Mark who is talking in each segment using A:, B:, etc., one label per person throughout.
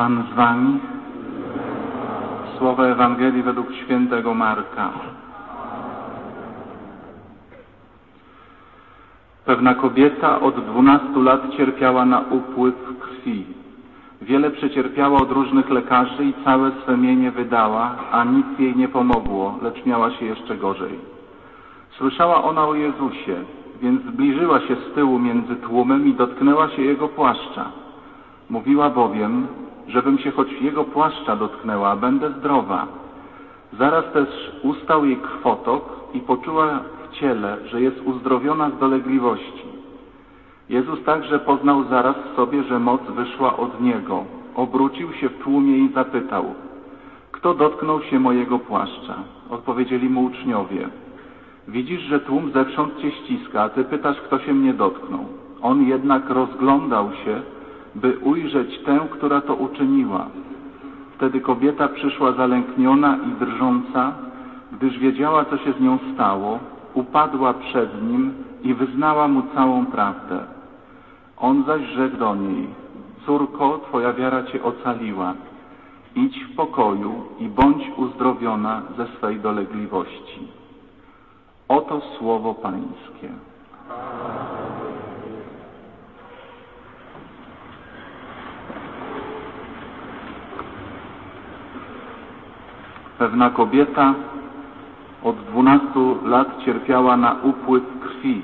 A: Pan z wami. Słowa Ewangelii według świętego Marka. Pewna kobieta od dwunastu lat cierpiała na upływ krwi. Wiele przecierpiała od różnych lekarzy i całe swe mienie wydała, a nic jej nie pomogło, lecz miała się jeszcze gorzej. Słyszała ona o Jezusie, więc zbliżyła się z tyłu między tłumem i dotknęła się Jego płaszcza. Mówiła bowiem, żebym się choć Jego płaszcza dotknęła, będę zdrowa. Zaraz też ustał jej krwotok i poczuła w ciele, że jest uzdrowiona z dolegliwości. Jezus także poznał zaraz w sobie, że moc wyszła od Niego. Obrócił się w tłumie i zapytał, kto dotknął się mojego płaszcza? Odpowiedzieli mu uczniowie. Widzisz, że tłum zewsząd cię ściska, a ty pytasz, kto się mnie dotknął. On jednak rozglądał się, by ujrzeć tę, która to uczyniła. Wtedy kobieta przyszła zalękniona i drżąca, gdyż wiedziała, co się z nią stało, upadła przed nim i wyznała mu całą prawdę. On zaś rzekł do niej, córko, twoja wiara cię ocaliła. Idź w pokoju i bądź uzdrowiona ze swej dolegliwości. Oto słowo Pańskie. Pewna kobieta od dwunastu lat cierpiała na upływ krwi.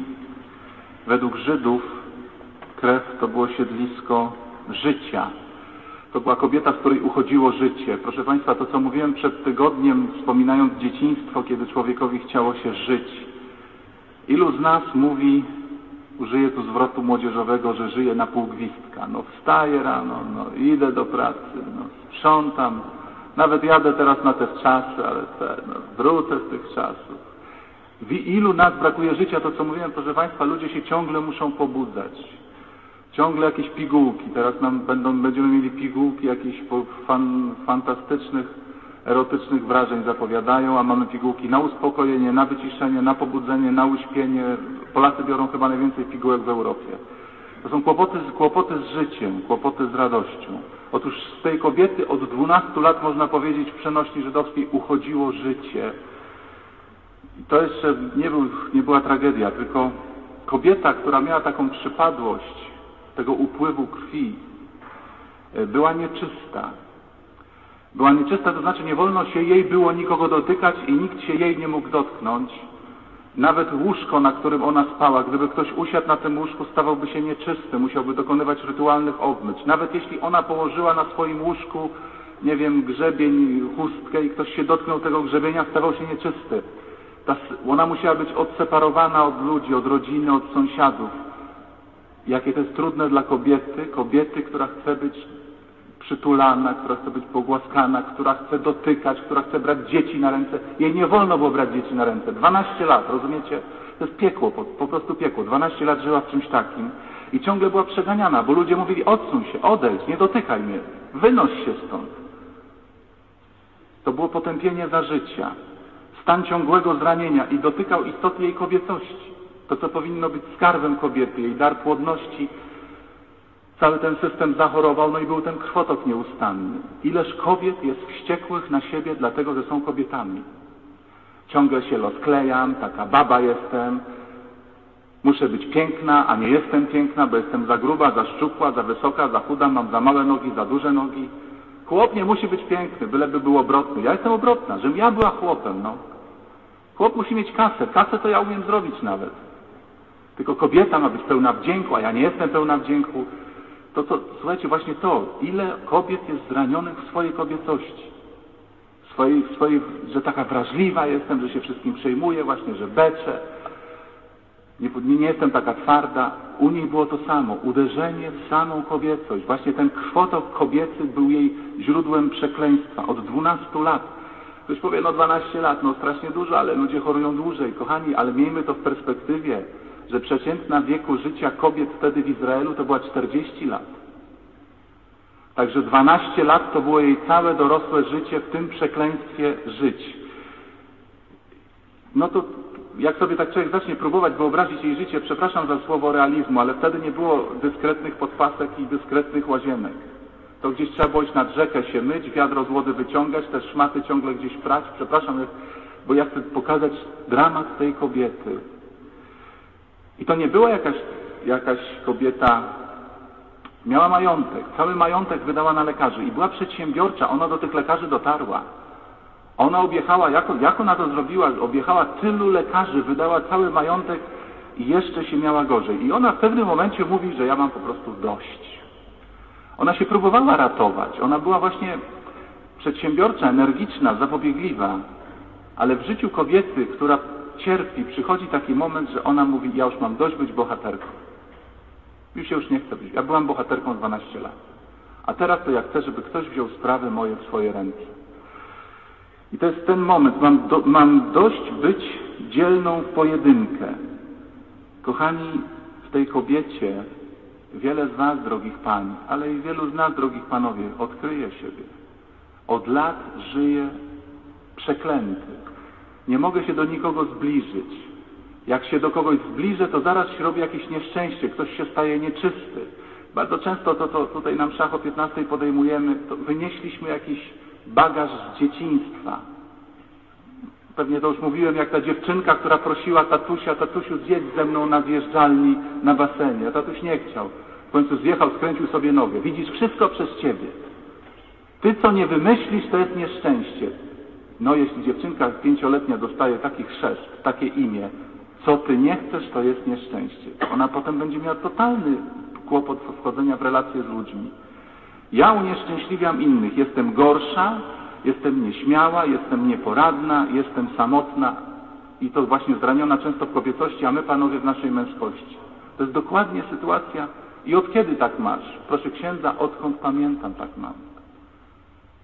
A: Według Żydów krew to było siedlisko życia. To była kobieta, z której uchodziło życie. Proszę Państwa, to co mówiłem przed tygodniem, wspominając dzieciństwo, kiedy człowiekowi chciało się żyć. Ilu z nas mówi, użyję tu zwrotu młodzieżowego, że żyje na pół gwizdka. No wstaję rano, no idę do pracy, no sprzątam, nawet jadę teraz na te czasy, ale te, no, wrócę z tych czasów. W ilu nas brakuje życia, to co mówiłem, proszę Państwa, ludzie się ciągle muszą pobudzać. Ciągle jakieś pigułki. Teraz nam będą, będziemy mieli pigułki jakichś fan, fantastycznych, erotycznych wrażeń zapowiadają, a mamy pigułki na uspokojenie, na wyciszenie, na pobudzenie, na uśpienie. Polacy biorą chyba najwięcej pigułek w Europie. To są kłopoty, kłopoty z życiem, kłopoty z radością. Otóż z tej kobiety od 12 lat, można powiedzieć, w przenośni żydowskiej uchodziło życie. I to jeszcze nie, był, nie była tragedia, tylko kobieta, która miała taką przypadłość tego upływu krwi, była nieczysta. Była nieczysta, to znaczy nie wolno się jej było nikogo dotykać i nikt się jej nie mógł dotknąć. Nawet łóżko, na którym ona spała, gdyby ktoś usiadł na tym łóżku, stawałby się nieczysty, musiałby dokonywać rytualnych obmyć. Nawet jeśli ona położyła na swoim łóżku, nie wiem, grzebień, chustkę i ktoś się dotknął tego grzebienia, stawał się nieczysty. Ta, ona musiała być odseparowana od ludzi, od rodziny, od sąsiadów. Jakie to jest trudne dla kobiety, kobiety, która chce być przytulana, która chce być pogłaskana, która chce dotykać, która chce brać dzieci na ręce. Jej nie wolno było brać dzieci na ręce. 12 lat, rozumiecie? To jest piekło, po, po prostu piekło. 12 lat żyła w czymś takim i ciągle była przeganiana, bo ludzie mówili odsuń się, odejdź, nie dotykaj mnie, wynoś się stąd. To było potępienie za życia, stan ciągłego zranienia i dotykał istoty jej kobiecości. To, co powinno być skarbem kobiety, jej dar płodności, Cały ten system zachorował, no i był ten krwotok nieustanny. Ileż kobiet jest wściekłych na siebie, dlatego że są kobietami. Ciągle się rozklejam, taka baba jestem, muszę być piękna, a nie jestem piękna, bo jestem za gruba, za szczupła, za wysoka, za chuda, mam za małe nogi, za duże nogi. Chłop nie musi być piękny, byleby był obrotny. Ja jestem obrotna, żebym ja była chłopem, no. Chłop musi mieć kasę, kasę to ja umiem zrobić nawet. Tylko kobieta ma być pełna wdzięku, a ja nie jestem pełna wdzięku to, słuchajcie, właśnie to, ile kobiet jest zranionych w swojej kobiecości. W swojej, w swojej, że taka wrażliwa jestem, że się wszystkim przejmuję, właśnie, że beczę. Nie, nie jestem taka twarda. U niej było to samo. Uderzenie w samą kobiecość. Właśnie ten krwotok kobiecy był jej źródłem przekleństwa. Od 12 lat. Ktoś powie, no 12 lat, no strasznie dużo, ale ludzie chorują dłużej. Kochani, ale miejmy to w perspektywie że przeciętna wieku życia kobiet wtedy w Izraelu to była 40 lat. Także 12 lat to było jej całe dorosłe życie w tym przekleństwie żyć. No to jak sobie tak człowiek zacznie próbować wyobrazić jej życie, przepraszam za słowo realizmu, ale wtedy nie było dyskretnych podpasek i dyskretnych łazienek. to gdzieś trzeba było iść nad rzekę się myć, wiadro z wody wyciągać, te szmaty ciągle gdzieś prać. Przepraszam, bo ja chcę pokazać dramat tej kobiety. I to nie była jakaś, jakaś kobieta, miała majątek, cały majątek wydała na lekarzy i była przedsiębiorcza, ona do tych lekarzy dotarła. Ona objechała, jak, jak ona to zrobiła? Objechała tylu lekarzy, wydała cały majątek i jeszcze się miała gorzej. I ona w pewnym momencie mówi, że ja mam po prostu dość. Ona się próbowała ratować. Ona była właśnie przedsiębiorcza, energiczna, zapobiegliwa. Ale w życiu kobiety, która cierpi, przychodzi taki moment, że ona mówi, ja już mam dość być bohaterką. Już się już nie chcę być. Ja byłam bohaterką 12 lat. A teraz to ja chcę, żeby ktoś wziął sprawy moje w swoje ręce. I to jest ten moment. Mam, do, mam dość być dzielną w pojedynkę. Kochani, w tej kobiecie wiele z Was, drogich pań, ale i wielu z nas, drogich panowie, odkryje siebie. Od lat żyję przeklęty. Nie mogę się do nikogo zbliżyć. Jak się do kogoś zbliżę, to zaraz się robi jakieś nieszczęście, ktoś się staje nieczysty. Bardzo często to, co tutaj nam szach o 15 podejmujemy, to wynieśliśmy jakiś bagaż z dzieciństwa. Pewnie to już mówiłem, jak ta dziewczynka, która prosiła tatusia, tatusiu zjedź ze mną na zjeżdżalni na basenie. A tatuś nie chciał. W końcu zjechał, skręcił sobie nogę. Widzisz, wszystko przez ciebie. Ty, co nie wymyślisz, to jest nieszczęście. No, jeśli dziewczynka pięcioletnia dostaje taki chrzest, takie imię, co ty nie chcesz, to jest nieszczęście. Ona potem będzie miała totalny kłopot wchodzenia w relacje z ludźmi. Ja unieszczęśliwiam innych. Jestem gorsza, jestem nieśmiała, jestem nieporadna, jestem samotna i to właśnie zraniona często w kobiecości, a my panowie w naszej męskości. To jest dokładnie sytuacja. I od kiedy tak masz? Proszę księdza, odkąd pamiętam tak mam.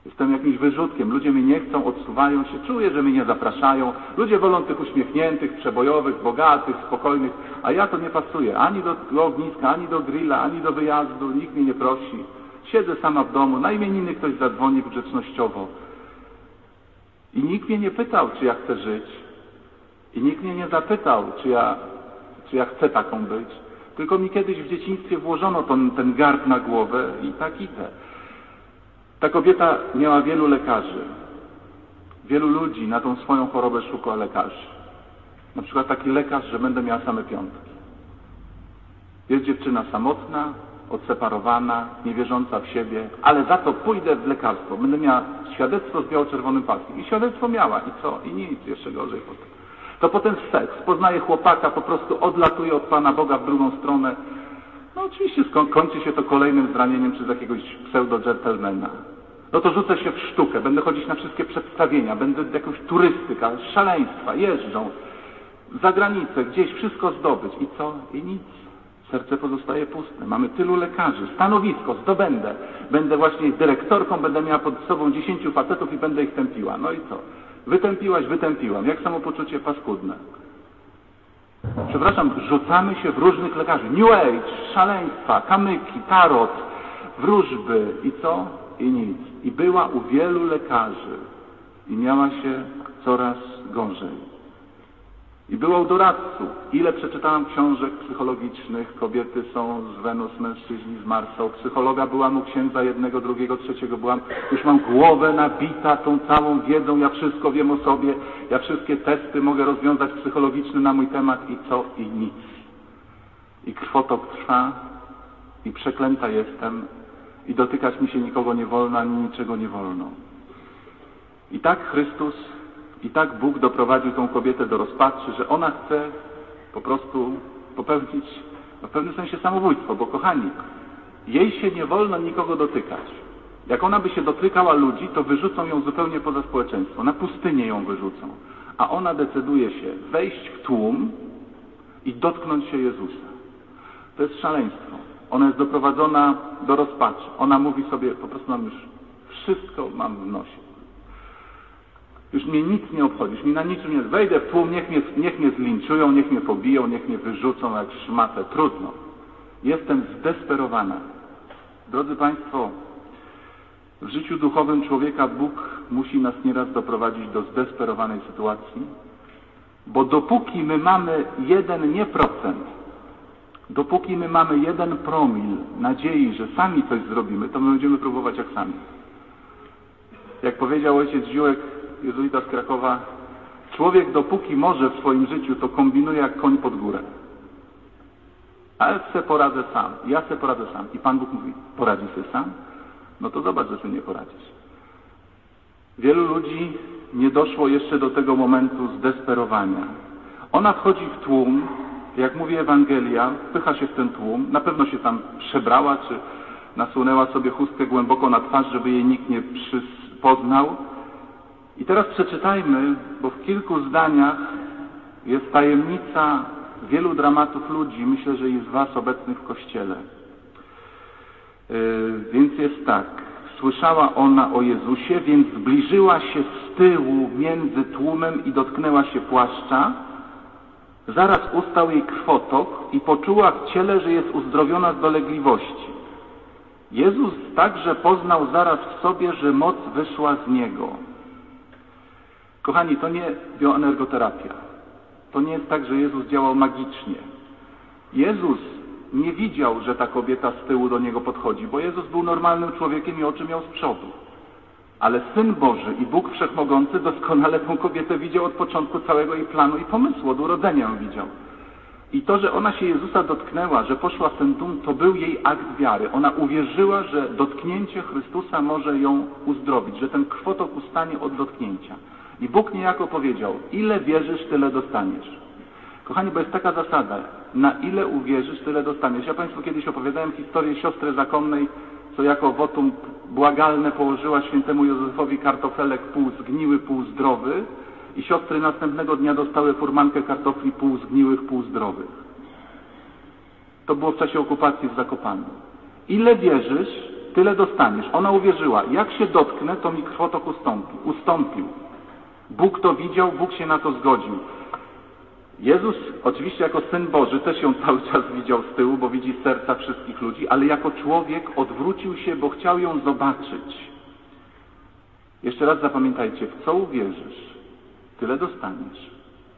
A: Jestem jakimś wyrzutkiem. Ludzie mnie nie chcą, odsuwają się. Czuję, że mnie nie zapraszają. Ludzie wolą tych uśmiechniętych, przebojowych, bogatych, spokojnych, a ja to nie pasuję. Ani do ogniska, ani do grilla, ani do wyjazdu. Nikt mnie nie prosi. Siedzę sama w domu. Na imieniny ktoś zadzwoni grzecznościowo. I nikt mnie nie pytał, czy ja chcę żyć. I nikt mnie nie zapytał, czy ja, czy ja chcę taką być. Tylko mi kiedyś w dzieciństwie włożono ten, ten garb na głowę i tak idę. Ta kobieta miała wielu lekarzy. Wielu ludzi na tą swoją chorobę szuka lekarzy. Na przykład taki lekarz, że będę miała same piątki. Jest dziewczyna samotna, odseparowana, niewierząca w siebie, ale za to pójdę w lekarstwo. Będę miała świadectwo z biało-czerwonym paskiem. I świadectwo miała. I co? I nic. Jeszcze gorzej potem. To potem seks. Poznaje chłopaka, po prostu odlatuje od Pana Boga w drugą stronę. No oczywiście kończy się to kolejnym zranieniem przez jakiegoś pseudo-gentlemana. No to rzucę się w sztukę, będę chodzić na wszystkie przedstawienia, będę jakąś turystyka, szaleństwa, jeżdżą za granicę, gdzieś wszystko zdobyć. I co? I nic. Serce pozostaje puste. Mamy tylu lekarzy. Stanowisko zdobędę. Będę właśnie dyrektorką, będę miała pod sobą dziesięciu facetów i będę ich tępiła. No i co? Wytępiłaś, wytępiłam. Jak samopoczucie paskudne. Przepraszam, rzucamy się w różnych lekarzy. New Age, szaleństwa, kamyki, tarot, wróżby i co? I nic. I była u wielu lekarzy i miała się coraz gorzej. I było u doradców. Ile przeczytałam książek psychologicznych, kobiety są z Wenus, mężczyźni z Marsa. U psychologa byłam u księdza jednego, drugiego, trzeciego. Byłam, już mam głowę nabita tą całą wiedzą, ja wszystko wiem o sobie, ja wszystkie testy mogę rozwiązać psychologiczne na mój temat i co? I nic. I krwotok trwa i przeklęta jestem i dotykać mi się nikogo nie wolno, ani niczego nie wolno. I tak Chrystus i tak Bóg doprowadził tą kobietę do rozpaczy, że ona chce po prostu popełnić w pewnym sensie samobójstwo, bo kochani, jej się nie wolno nikogo dotykać. Jak ona by się dotykała ludzi, to wyrzucą ją zupełnie poza społeczeństwo. Na pustynię ją wyrzucą. A ona decyduje się wejść w tłum i dotknąć się Jezusa. To jest szaleństwo. Ona jest doprowadzona do rozpaczy. Ona mówi sobie, po prostu mam już wszystko mam w nosie. Już mnie nic nie obchodzi, już mi na niczym nie... Wejdę w tłum, niech mnie, niech mnie zlinczują, niech mnie pobiją, niech mnie wyrzucą jak szmatę. Trudno. Jestem zdesperowana. Drodzy Państwo, w życiu duchowym człowieka Bóg musi nas nieraz doprowadzić do zdesperowanej sytuacji, bo dopóki my mamy jeden nie procent Dopóki my mamy jeden promil nadziei, że sami coś zrobimy, to my będziemy próbować jak sami. Jak powiedział ojciec Ziółek, jezuita z Krakowa, człowiek dopóki może w swoim życiu, to kombinuje jak koń pod górę. Ale se poradzę sam, ja se poradzę sam. I Pan Bóg mówi, poradzi sobie sam? No to zobacz, że sobie nie poradzisz. Wielu ludzi nie doszło jeszcze do tego momentu zdesperowania. Ona wchodzi w tłum, jak mówi Ewangelia, wpycha się w ten tłum, na pewno się tam przebrała, czy nasunęła sobie chustkę głęboko na twarz, żeby jej nikt nie poznał. I teraz przeczytajmy, bo w kilku zdaniach jest tajemnica wielu dramatów ludzi, myślę, że i z Was obecnych w Kościele. Yy, więc jest tak. Słyszała ona o Jezusie, więc zbliżyła się z tyłu między tłumem i dotknęła się płaszcza. Zaraz ustał jej krwotok i poczuła w ciele, że jest uzdrowiona z dolegliwości. Jezus także poznał zaraz w sobie, że moc wyszła z Niego. Kochani, to nie bioenergoterapia. To nie jest tak, że Jezus działał magicznie. Jezus nie widział, że ta kobieta z tyłu do Niego podchodzi, bo Jezus był normalnym człowiekiem i oczy miał z przodu. Ale Syn Boży i Bóg Wszechmogący doskonale tę kobietę widział od początku całego jej planu i pomysłu, od urodzenia ją widział. I to, że ona się Jezusa dotknęła, że poszła w ten dum, to był jej akt wiary. Ona uwierzyła, że dotknięcie Chrystusa może ją uzdrowić, że ten krwotok ustanie od dotknięcia. I Bóg niejako powiedział, ile wierzysz, tyle dostaniesz. Kochani, bo jest taka zasada, na ile uwierzysz, tyle dostaniesz. Ja Państwu kiedyś opowiadałem historię siostry zakonnej, co jako wotum błagalne położyła świętemu Józefowi kartofelek pół zgniły, pół zdrowy, i siostry następnego dnia dostały furmankę kartofli pół zgniłych, pół zdrowych. To było w czasie okupacji w Zakopanem. Ile wierzysz, tyle dostaniesz. Ona uwierzyła. Jak się dotknę, to mi krwotok ustąpi. ustąpił. Bóg to widział, Bóg się na to zgodził. Jezus, oczywiście jako Syn Boży, też ją cały czas widział z tyłu, bo widzi serca wszystkich ludzi, ale jako człowiek odwrócił się, bo chciał ją zobaczyć. Jeszcze raz zapamiętajcie, w co uwierzysz, tyle dostaniesz.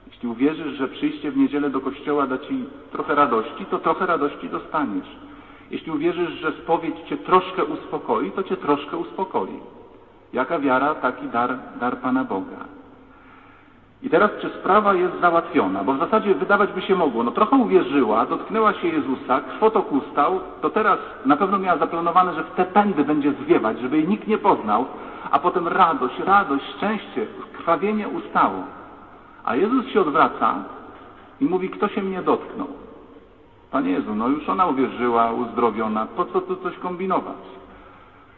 A: Jeśli uwierzysz, że przyjście w niedzielę do kościoła da ci trochę radości, to trochę radości dostaniesz. Jeśli uwierzysz, że spowiedź cię troszkę uspokoi, to cię troszkę uspokoi. Jaka wiara, taki dar, dar Pana Boga. I teraz czy sprawa jest załatwiona? Bo w zasadzie wydawać by się mogło, no trochę uwierzyła, dotknęła się Jezusa, krwotok ustał, to teraz na pewno miała zaplanowane, że w te pędy będzie zwiewać, żeby jej nikt nie poznał, a potem radość, radość, szczęście, krwawienie ustało. A Jezus się odwraca i mówi, kto się mnie dotknął? Panie Jezu, no już ona uwierzyła, uzdrowiona, po co tu coś kombinować?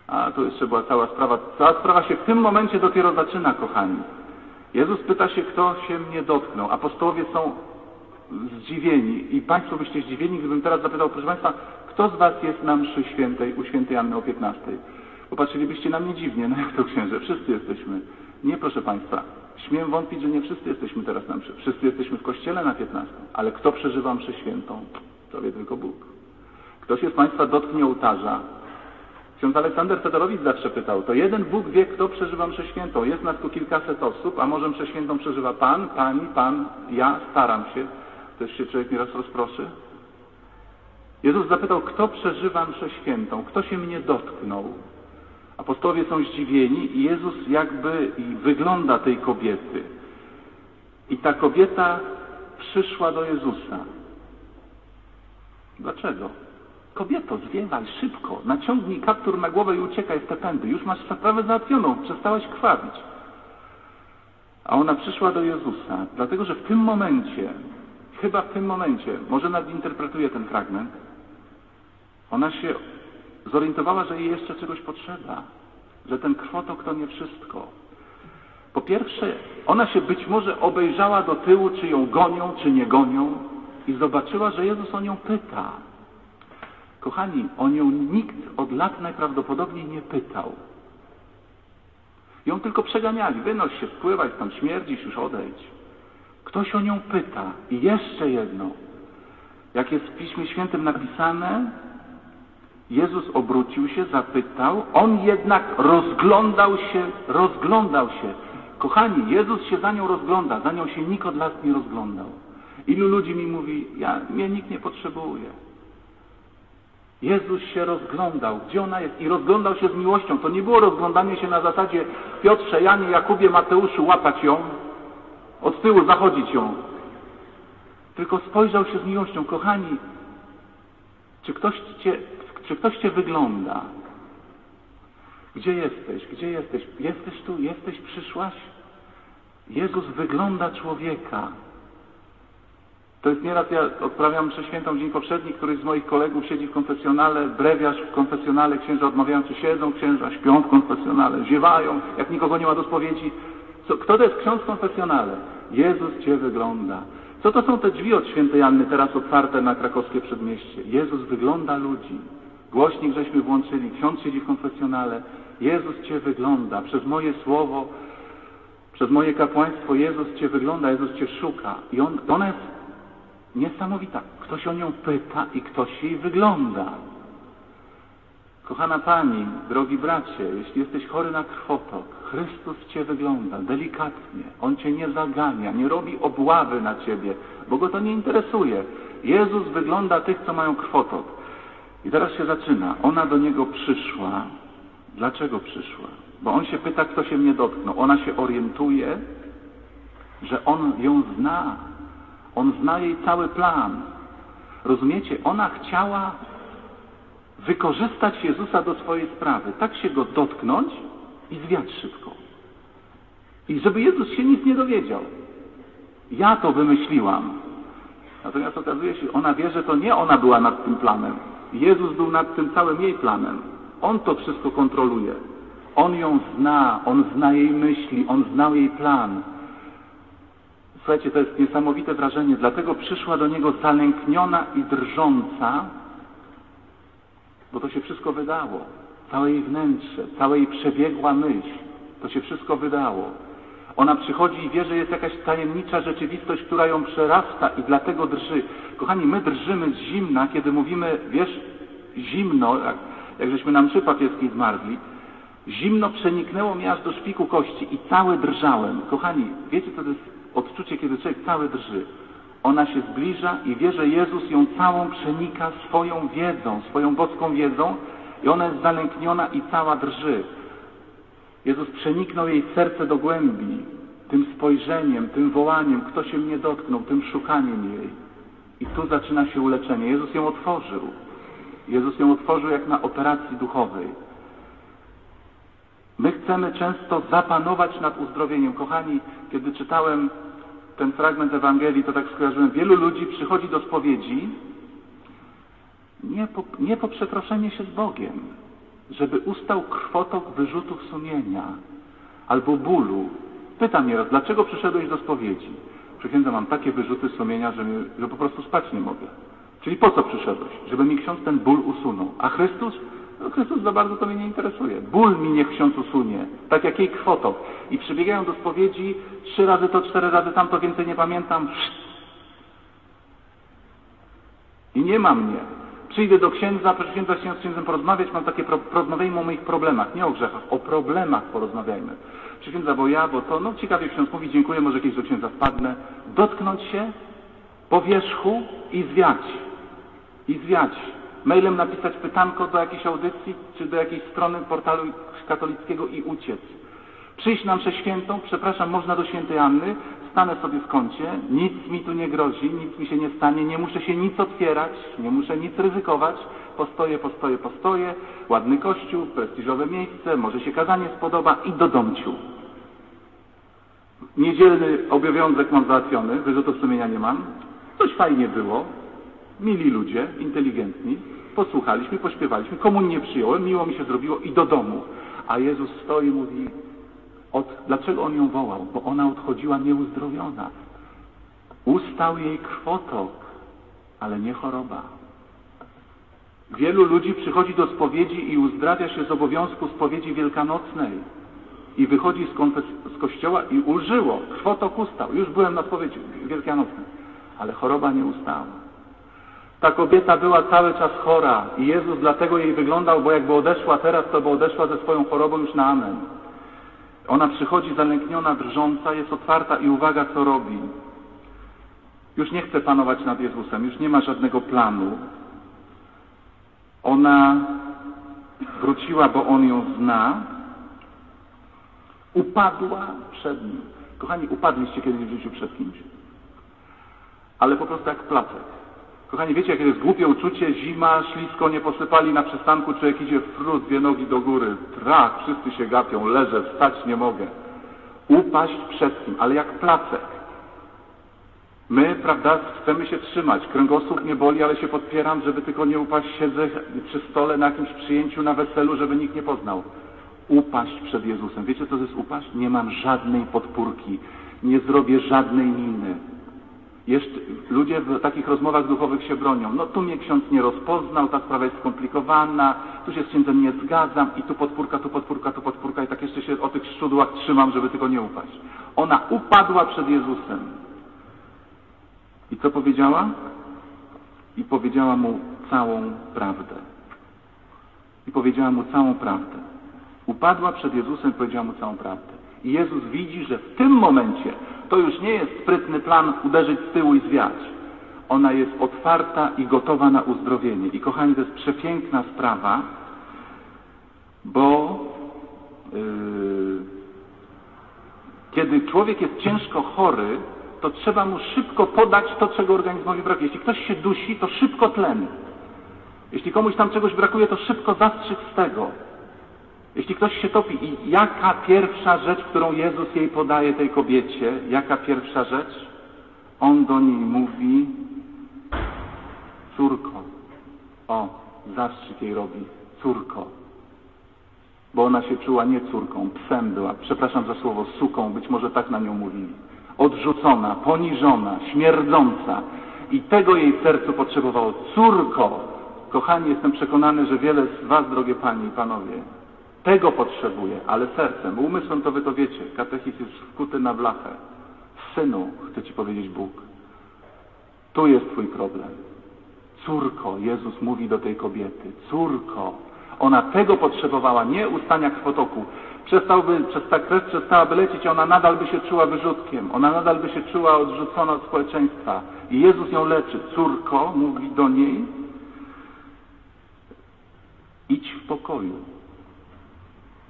A: A to jeszcze była cała sprawa. Cała sprawa się w tym momencie dopiero zaczyna, kochani. Jezus pyta się, kto się mnie dotknął. Apostołowie są zdziwieni i Państwo byście zdziwieni, gdybym teraz zapytał, proszę Państwa, kto z Was jest na mszy świętej, u świętej Anny o 15? Popatrzylibyście na mnie dziwnie, no jak to księże, wszyscy jesteśmy. Nie, proszę Państwa, śmiem wątpić, że nie wszyscy jesteśmy teraz na mszy. Wszyscy jesteśmy w kościele na 15, ale kto przeżywa mszę świętą? To wie tylko Bóg. Ktoś z Państwa dotknie ołtarza. Ksiądz Aleksander Fedorowicz zawsze pytał, to jeden Bóg wie, kto przeżywa mszę świętą. Jest nas tu kilkaset osób, a może mszę świętą przeżywa Pan, Pani, Pan, ja, staram się. Też się człowiek nieraz rozproszy. Jezus zapytał, kto przeżywa mszę świętą, kto się mnie dotknął. Apostołowie są zdziwieni i Jezus jakby wygląda tej kobiety. I ta kobieta przyszła do Jezusa. Dlaczego? Kobieto, zwiewaj szybko, naciągnij kaptur na głowę i uciekaj w te pędy. Już masz sprawę załatwioną, przestałaś krwawić. A ona przyszła do Jezusa, dlatego że w tym momencie, chyba w tym momencie, może nadinterpretuję ten fragment, ona się zorientowała, że jej jeszcze czegoś potrzeba, że ten krwotok to nie wszystko. Po pierwsze, ona się być może obejrzała do tyłu, czy ją gonią, czy nie gonią i zobaczyła, że Jezus o nią pyta. Kochani, o nią nikt od lat najprawdopodobniej nie pytał. Ją tylko przeganiali. Wynoś się, spływaj, tam śmierdzisz, już odejdź. Ktoś o nią pyta. I jeszcze jedno. Jak jest w Piśmie Świętym napisane, Jezus obrócił się, zapytał, on jednak rozglądał się, rozglądał się. Kochani, Jezus się za nią rozgląda, za nią się nikt od lat nie rozglądał. Ilu ludzi mi mówi, ja, mnie nikt nie potrzebuje. Jezus się rozglądał, gdzie ona jest i rozglądał się z miłością. To nie było rozglądanie się na zasadzie Piotrze, Janie, Jakubie, Mateuszu, łapać ją, od tyłu zachodzić ją. Tylko spojrzał się z miłością. Kochani, czy ktoś cię, czy ktoś cię wygląda? Gdzie jesteś? Gdzie jesteś? Jesteś tu? Jesteś? Przyszłaś? Jezus wygląda człowieka. To jest nieraz, ja odprawiam mszę świętą dzień poprzedni, któryś z moich kolegów siedzi w konfesjonale, brewiarz w konfesjonale, księża odmawiający siedzą, księża śpią w konfesjonale, ziewają, jak nikogo nie ma do spowiedzi. Co, kto to jest ksiądz w konfesjonale? Jezus Cię wygląda. Co to są te drzwi od świętej Anny teraz otwarte na krakowskie przedmieście? Jezus wygląda ludzi. Głośnik żeśmy włączyli, ksiądz siedzi w konfesjonale. Jezus Cię wygląda. Przez moje słowo, przez moje kapłaństwo Jezus Cię wygląda, Jezus Cię szuka. I on, ona jest niesamowita. Ktoś o nią pyta i ktoś jej wygląda. Kochana Pani, drogi bracie, jeśli jesteś chory na krwotok, Chrystus Cię wygląda delikatnie. On Cię nie zagania, nie robi obławy na Ciebie, bo Go to nie interesuje. Jezus wygląda tych, co mają krwotok. I teraz się zaczyna. Ona do Niego przyszła. Dlaczego przyszła? Bo On się pyta, kto się mnie dotknął. Ona się orientuje, że On ją zna. On zna jej cały plan. Rozumiecie? Ona chciała wykorzystać Jezusa do swojej sprawy. Tak się Go dotknąć i zwiać szybko. I żeby Jezus się nic nie dowiedział. Ja to wymyśliłam. Natomiast okazuje się, ona wie, że to nie ona była nad tym planem. Jezus był nad tym całym jej planem. On to wszystko kontroluje. On ją zna, on zna jej myśli, on znał jej plan. Słuchajcie, to jest niesamowite wrażenie. Dlatego przyszła do niego zalękniona i drżąca, bo to się wszystko wydało. Całe jej wnętrze, cała jej przebiegła myśl, to się wszystko wydało. Ona przychodzi i wie, że jest jakaś tajemnicza rzeczywistość, która ją przerasta i dlatego drży. Kochani, my drżymy z zimna, kiedy mówimy, wiesz, zimno, jak, jak żeśmy na mszy papieskiej zmarzli, zimno przeniknęło mnie aż do szpiku kości i cały drżałem. Kochani, wiecie co to jest odczucie, kiedy człowiek cały drży? Ona się zbliża i wie, że Jezus ją całą przenika swoją wiedzą, swoją boską wiedzą i ona jest zalękniona i cała drży. Jezus przeniknął jej serce do głębi tym spojrzeniem, tym wołaniem, kto się mnie dotknął, tym szukaniem jej. I tu zaczyna się uleczenie. Jezus ją otworzył. Jezus ją otworzył jak na operacji duchowej. My chcemy często zapanować nad uzdrowieniem. Kochani, kiedy czytałem ten fragment Ewangelii, to tak skojarzyłem, wielu ludzi przychodzi do spowiedzi nie po, nie po przeproszenie się z Bogiem, żeby ustał krwotok wyrzutów sumienia albo bólu. Pytam nieraz, dlaczego przyszedłeś do spowiedzi? Przysiędzam, mam takie wyrzuty sumienia, że, mi, że po prostu spać nie mogę. Czyli po co przyszedłeś? Żeby mi ksiądz ten ból usunął. A Chrystus? No Chrystus za bardzo to mnie nie interesuje. Ból mi niech ksiądz usunie, tak jak jej krwotok. I przybiegają do spowiedzi, trzy razy to, cztery razy tamto, więcej nie pamiętam. I nie ma mnie. Przyjdę do księdza, proszę księdza się z księdzem porozmawiać, mam takie, pro, porozmawiajmy o moich problemach, nie o grzechach, o problemach porozmawiajmy. Proszę księdza, bo ja, bo to, no ciekawie ksiądz mówi, dziękuję, może kiedyś do księdza wpadnę. Dotknąć się po wierzchu i zwiać. I zwiać. Mailem napisać pytanko do jakiejś audycji, czy do jakiejś strony portalu katolickiego i uciec. Przyjść na mszę świętą, przepraszam, można do świętej Anny, stanę sobie w kącie, nic mi tu nie grozi, nic mi się nie stanie, nie muszę się nic otwierać, nie muszę nic ryzykować, postoję, postoję, postoję, ładny kościół, prestiżowe miejsce, może się kazanie spodoba i do domciu. Niedzielny obowiązek mam załatwiony, wyrzutów sumienia nie mam, coś fajnie było, mili ludzie, inteligentni, posłuchaliśmy, pośpiewaliśmy, komunię przyjąłem, miło mi się zrobiło i do domu. A Jezus stoi i mówi, od, dlaczego On ją wołał? Bo ona odchodziła nieuzdrowiona. Ustał jej krwotok, ale nie choroba. Wielu ludzi przychodzi do spowiedzi i uzdrawia się z obowiązku spowiedzi wielkanocnej. I wychodzi z, z kościoła i ulżyło. Krwotok ustał. Już byłem na spowiedzi wielkanocnej. Ale choroba nie ustała. Ta kobieta była cały czas chora i Jezus dlatego jej wyglądał, bo jakby odeszła teraz, to by odeszła ze swoją chorobą już na amen. Ona przychodzi zalękniona, drżąca, jest otwarta i uwaga, co robi. Już nie chce panować nad Jezusem, już nie ma żadnego planu. Ona wróciła, bo on ją zna, upadła przed nim. Kochani, upadliście kiedyś w życiu przed kimś? Ale po prostu jak placek. Kochani, wiecie, jakie jest głupie uczucie? Zima, ślisko, nie posypali na przystanku, człowiek idzie frut, dwie nogi do góry, trach, wszyscy się gapią, leżę, wstać nie mogę. Upaść przed kim, ale jak placek. My, prawda, chcemy się trzymać. Kręgosłup nie boli, ale się podpieram, żeby tylko nie upaść. Siedzę przy stole na jakimś przyjęciu, na weselu, żeby nikt nie poznał. Upaść przed Jezusem. Wiecie, co to jest upaść? Nie mam żadnej podpórki. Nie zrobię żadnej miny. Jeszcze, ludzie w takich rozmowach duchowych się bronią. No tu mnie ksiądz nie rozpoznał, ta sprawa jest skomplikowana, tu się z księdzem nie zgadzam i tu podpórka, tu podpórka, tu podpórka i tak jeszcze się o tych szczudłach trzymam, żeby tylko nie upaść. Ona upadła przed Jezusem. I co powiedziała? I powiedziała mu całą prawdę. I powiedziała mu całą prawdę. Upadła przed Jezusem i powiedziała mu całą prawdę. I Jezus widzi, że w tym momencie to już nie jest sprytny plan uderzyć z tyłu i zwiać. Ona jest otwarta i gotowa na uzdrowienie. I kochani, to jest przepiękna sprawa, bo yy, kiedy człowiek jest ciężko chory, to trzeba mu szybko podać to, czego organizmowi brakuje. Jeśli ktoś się dusi, to szybko tlen. Jeśli komuś tam czegoś brakuje, to szybko zastrzyk z tego. Jeśli ktoś się topi i jaka pierwsza rzecz, którą Jezus jej podaje tej kobiecie, jaka pierwsza rzecz? On do niej mówi, córko. O, zastrzyk jej robi, córko. Bo ona się czuła nie córką, psem była, przepraszam za słowo, suką, być może tak na nią mówili. Odrzucona, poniżona, śmierdząca. I tego jej sercu potrzebowało. Córko! Kochani, jestem przekonany, że wiele z Was, drogie Panie i Panowie, tego potrzebuje, ale sercem. Umysłem to wy to wiecie. Katechizm jest wkuty na blachę. Synu, chce ci powiedzieć Bóg. Tu jest twój problem. Córko, Jezus mówi do tej kobiety. Córko. Ona tego potrzebowała, nie ustania krwotoku. Przestałby, przez ta krew przestałaby lecieć, ona nadal by się czuła wyrzutkiem. Ona nadal by się czuła odrzucona od społeczeństwa. I Jezus ją leczy. Córko, mówi do niej, idź w pokoju.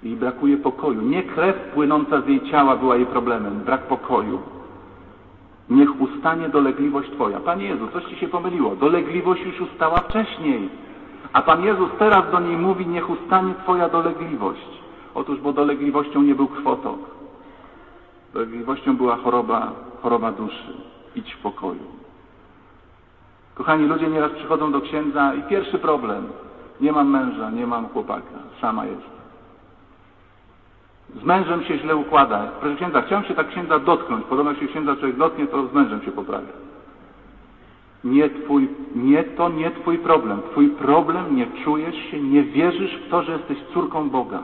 A: Jej brakuje pokoju. Nie krew płynąca z jej ciała była jej problemem, brak pokoju. Niech ustanie dolegliwość Twoja. Panie Jezu, coś Ci się pomyliło. Dolegliwość już ustała wcześniej. A Pan Jezus teraz do niej mówi, niech ustanie Twoja dolegliwość. Otóż, bo dolegliwością nie był krwotok. Dolegliwością była choroba, choroba duszy. Idź w pokoju. Kochani, ludzie nieraz przychodzą do księdza i pierwszy problem. Nie mam męża, nie mam chłopaka. Sama jest. Z mężem się źle układa. Proszę księdza, chciałem się tak księdza dotknąć. Podobno się księdza człowiek dotknie, to z mężem się poprawia. Nie, twój, nie to nie twój problem. Twój problem, nie czujesz się, nie wierzysz w to, że jesteś córką Boga.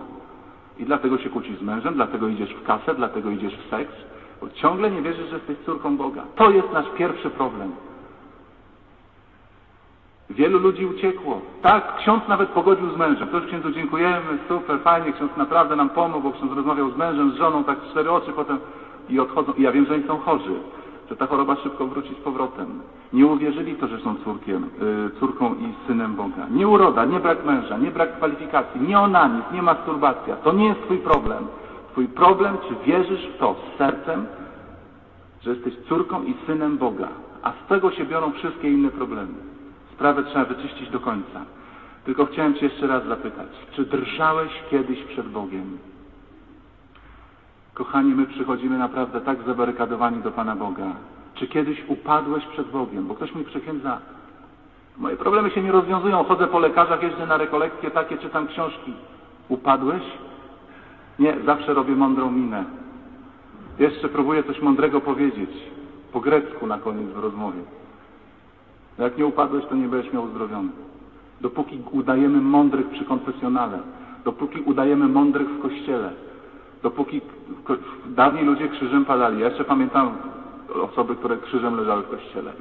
A: I dlatego się kłócisz z mężem, dlatego idziesz w kasę, dlatego idziesz w seks, bo ciągle nie wierzysz, że jesteś córką Boga. To jest nasz pierwszy problem. Wielu ludzi uciekło. Tak, ksiądz nawet pogodził z mężem. Już księdzu dziękujemy, super, fajnie, ksiądz naprawdę nam pomógł, bo ksiądz rozmawiał z mężem, z żoną, tak cztery oczy potem i odchodzą. I ja wiem, że oni są chorzy, że ta choroba szybko wróci z powrotem. Nie uwierzyli to, że są córkiem, yy, córką i synem Boga. Nie uroda, nie brak męża, nie brak kwalifikacji, nie onanizm, nie masturbacja. To nie jest twój problem. Twój problem, czy wierzysz w to z sercem, że jesteś córką i synem Boga. A z tego się biorą wszystkie inne problemy. Sprawę trzeba wyczyścić do końca. Tylko chciałem Cię jeszcze raz zapytać, czy drżałeś kiedyś przed Bogiem? Kochani, my przychodzimy naprawdę tak zabarykadowani do Pana Boga. Czy kiedyś upadłeś przed Bogiem? Bo ktoś mi przekręca, moje problemy się nie rozwiązują, chodzę po lekarzach, jeżdżę na rekolekcje takie, czytam książki. Upadłeś? Nie, zawsze robię mądrą minę. Jeszcze próbuję coś mądrego powiedzieć. Po grecku na koniec w rozmowie. Jak nie upadłeś, to nie będziesz miał uzdrowiony. Dopóki udajemy mądrych przy konfesjonale, dopóki udajemy mądrych w kościele, dopóki dawniej ludzie krzyżem padali. Ja jeszcze pamiętam osoby, które krzyżem leżały w kościele.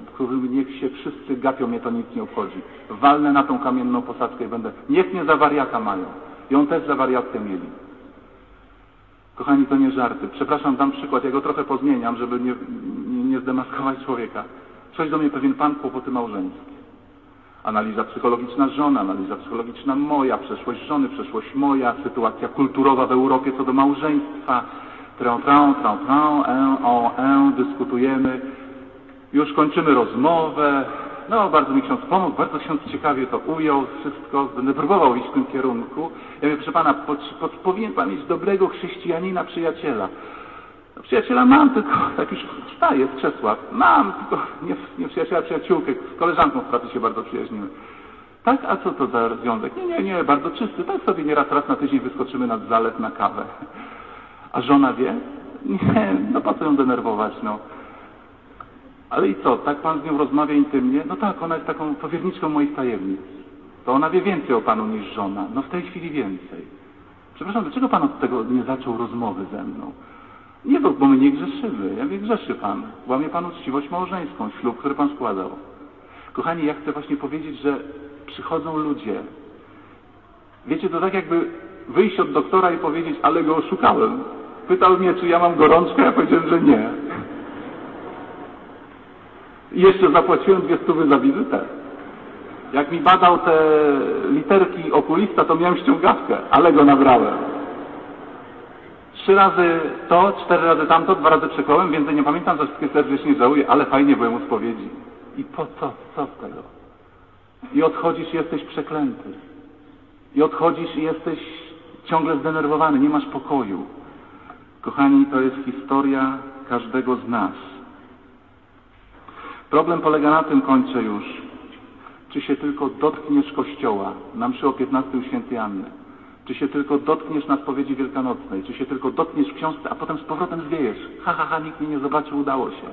A: Niech się wszyscy gapią, mnie to nic nie obchodzi. Walnę na tą kamienną posadzkę i będę. Niech mnie za wariata mają. I on też za wariatkę mieli. Kochani, to nie żarty. Przepraszam, dam przykład. Ja go trochę pozmieniam, żeby nie, nie zdemaskować człowieka. Coś do mnie pewien pan kłopoty małżeńskie. Analiza psychologiczna żony, analiza psychologiczna moja, przeszłość żony, przeszłość moja, sytuacja kulturowa w Europie co do małżeństwa, trę, trę, trę, trę, en, o, en, dyskutujemy, już kończymy rozmowę, no, bardzo mi ksiądz pomógł, bardzo ksiądz ciekawie to ujął, wszystko, będę próbował iść w tym kierunku. Ja mówię, proszę pana, pod, pod, powinien pan mieć dobrego chrześcijanina, przyjaciela. Przyjaciela mam, tylko tak już wstaję z krzesła. Mam, tylko nie, nie przyjaciela, przyjaciółkę. Z koleżanką w pracy się bardzo przyjaźnimy. Tak, a co to za związek? Nie, nie, nie, bardzo czysty. Tak sobie nieraz raz na tydzień wyskoczymy nad zalew na kawę. A żona wie? Nie, no po co ją denerwować, no. Ale i co, tak Pan z nią rozmawia intymnie? No tak, ona jest taką powierniczką moich tajemnic. To ona wie więcej o Panu niż żona. No w tej chwili więcej. Przepraszam, dlaczego Pan od tego nie zaczął rozmowy ze mną? Nie, bo, bo my nie grzeszymy. Ja wiem, grzeszy Pan. Łamie Pan uczciwość małżeńską, ślub, który Pan składał. Kochani, ja chcę właśnie powiedzieć, że przychodzą ludzie. Wiecie, to tak jakby wyjść od doktora i powiedzieć, ale go oszukałem. Pytał mnie, czy ja mam gorączkę, ja powiedziałem, że nie. I jeszcze zapłaciłem dwie stówy za wizytę. Jak mi badał te literki okulista, to miałem ściągawkę, ale go nabrałem. Trzy razy to, cztery razy tamto, dwa razy przekołem, więcej nie pamiętam, za wszystkie serdecznie żałuję, ale fajnie byłem u spowiedzi. I po co? Co z tego? I odchodzisz i jesteś przeklęty. I odchodzisz i jesteś ciągle zdenerwowany, nie masz pokoju. Kochani, to jest historia każdego z nas. Problem polega na tym, kończę już, czy się tylko dotkniesz Kościoła na mszy o 15 u świętej Anny, czy się tylko dotkniesz na spowiedzi wielkanocnej, czy się tylko dotkniesz w książce, a potem z powrotem zwiejesz. Ha, ha, ha, nikt mnie nie zobaczył, udało się.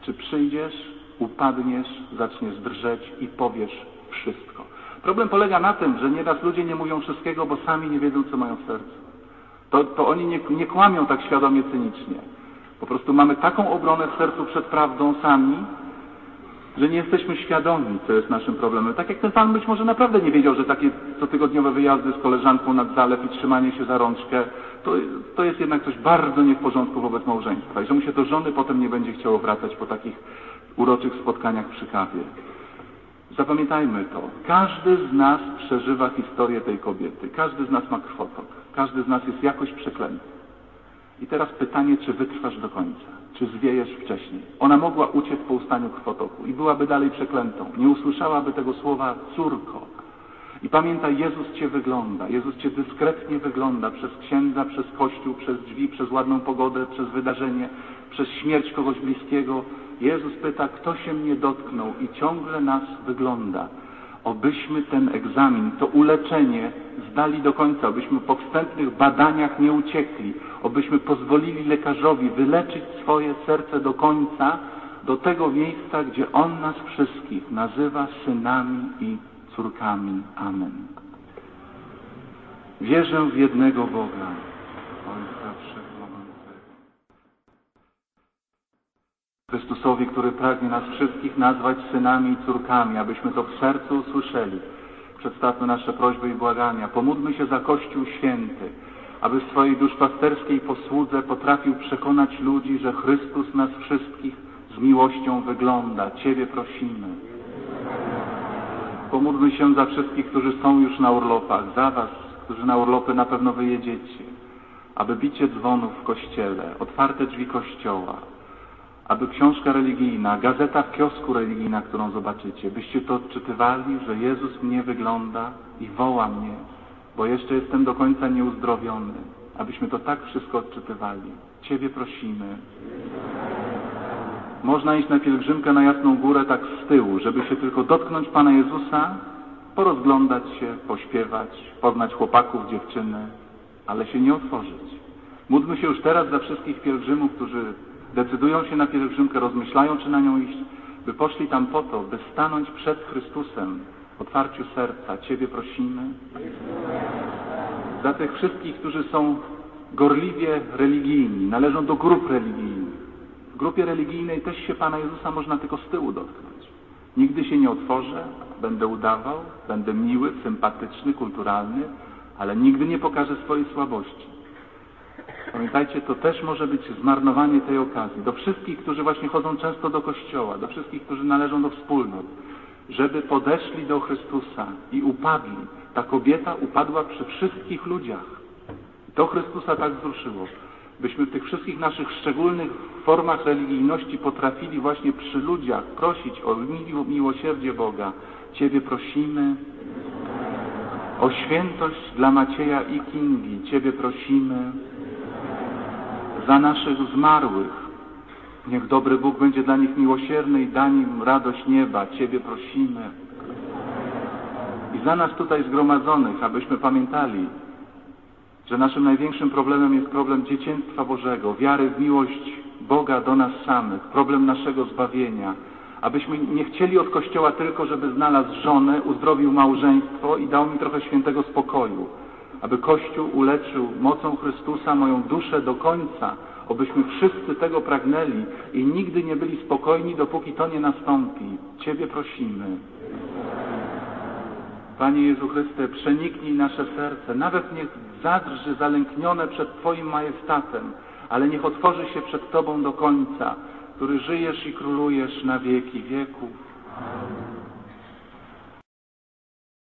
A: Czy przyjdziesz, upadniesz, zaczniesz drżeć i powiesz wszystko. Problem polega na tym, że nieraz ludzie nie mówią wszystkiego, bo sami nie wiedzą, co mają w sercu. To, to oni nie, nie kłamią tak świadomie, cynicznie. Po prostu mamy taką obronę w sercu przed prawdą sami, że nie jesteśmy świadomi, co jest naszym problemem. Tak jak ten pan być może naprawdę nie wiedział, że takie cotygodniowe wyjazdy z koleżanką nad zalew i trzymanie się za rączkę, to, to jest jednak coś bardzo nie w porządku wobec małżeństwa i że mu się do żony potem nie będzie chciało wracać po takich uroczych spotkaniach przy kawie. Zapamiętajmy to. Każdy z nas przeżywa historię tej kobiety. Każdy z nas ma krwotok. Każdy z nas jest jakoś przeklęty. I teraz pytanie, czy wytrwasz do końca? Czy zwiejesz wcześniej? Ona mogła uciec po ustaniu krwotoku i byłaby dalej przeklętą. Nie usłyszałaby tego słowa córko. I pamiętaj, Jezus Cię wygląda. Jezus Cię dyskretnie wygląda przez księdza, przez kościół, przez drzwi, przez ładną pogodę, przez wydarzenie, przez śmierć kogoś bliskiego. Jezus pyta, kto się mnie dotknął i ciągle nas wygląda. Obyśmy ten egzamin, to uleczenie zdali do końca, obyśmy po wstępnych badaniach nie uciekli, obyśmy pozwolili lekarzowi wyleczyć swoje serce do końca, do tego miejsca, gdzie On nas wszystkich nazywa synami i córkami. Amen. Wierzę w jednego Boga, Chrystusowi, który pragnie nas wszystkich nazwać synami i córkami, abyśmy to w sercu usłyszeli. Przedstawmy nasze prośby i błagania. Pomódlmy się za Kościół Święty, aby w swojej duszpasterskiej posłudze potrafił przekonać ludzi, że Chrystus nas wszystkich z miłością wygląda. Ciebie prosimy. Pomódlmy się za wszystkich, którzy są już na urlopach, za Was, którzy na urlopy na pewno wyjedziecie, aby bicie dzwonów w kościele, otwarte drzwi kościoła, aby książka religijna, gazeta w kiosku religijna, którą zobaczycie, byście to odczytywali, że Jezus mnie wygląda i woła mnie, bo jeszcze jestem do końca nieuzdrowiony, abyśmy to tak wszystko odczytywali. Ciebie prosimy. Można iść na pielgrzymkę na Jasną Górę tak z tyłu, żeby się tylko dotknąć Pana Jezusa, porozglądać się, pośpiewać, poznać chłopaków, dziewczyny, ale się nie otworzyć. Módlmy się już teraz za wszystkich pielgrzymów, którzy decydują się na pielgrzymkę, rozmyślają, czy na nią iść, by poszli tam po to, by stanąć przed Chrystusem w otwarciu serca. Ciebie prosimy. Za tych wszystkich, którzy są gorliwie religijni, należą do grup religijnych. W grupie religijnej też się Pana Jezusa można tylko z tyłu dotknąć. Nigdy się nie otworzę, będę udawał, będę miły, sympatyczny, kulturalny, ale nigdy nie pokażę swojej słabości. Pamiętajcie, to też może być zmarnowanie tej okazji. Do wszystkich, którzy właśnie chodzą często do kościoła, do wszystkich, którzy należą do wspólnot. żeby podeszli do Chrystusa i upadli. Ta kobieta upadła przy wszystkich ludziach. To Chrystusa tak wzruszyło. Byśmy w tych wszystkich naszych szczególnych formach religijności potrafili właśnie przy ludziach prosić o miło- miłosierdzie Boga. Ciebie prosimy o świętość dla Macieja i Kingi. Ciebie prosimy za naszych zmarłych. Niech dobry Bóg będzie dla nich miłosierny i da im radość nieba. Ciebie prosimy. I za nas tutaj zgromadzonych, abyśmy pamiętali, że naszym największym problemem jest problem dzieciństwa Bożego, wiary w miłość Boga do nas samych, problem naszego zbawienia. Abyśmy nie chcieli od Kościoła tylko, żeby znalazł żonę, uzdrowił małżeństwo i dał mi trochę świętego spokoju. Aby Kościół uleczył mocą Chrystusa moją duszę do końca, obyśmy wszyscy tego pragnęli i nigdy nie byli spokojni, dopóki to nie nastąpi. Ciebie prosimy. Panie Jezu Chryste, przeniknij nasze serce, nawet niech zadrży zalęknione przed Twoim majestatem, ale niech otworzy się przed Tobą do końca, który żyjesz i królujesz na wieki wieków.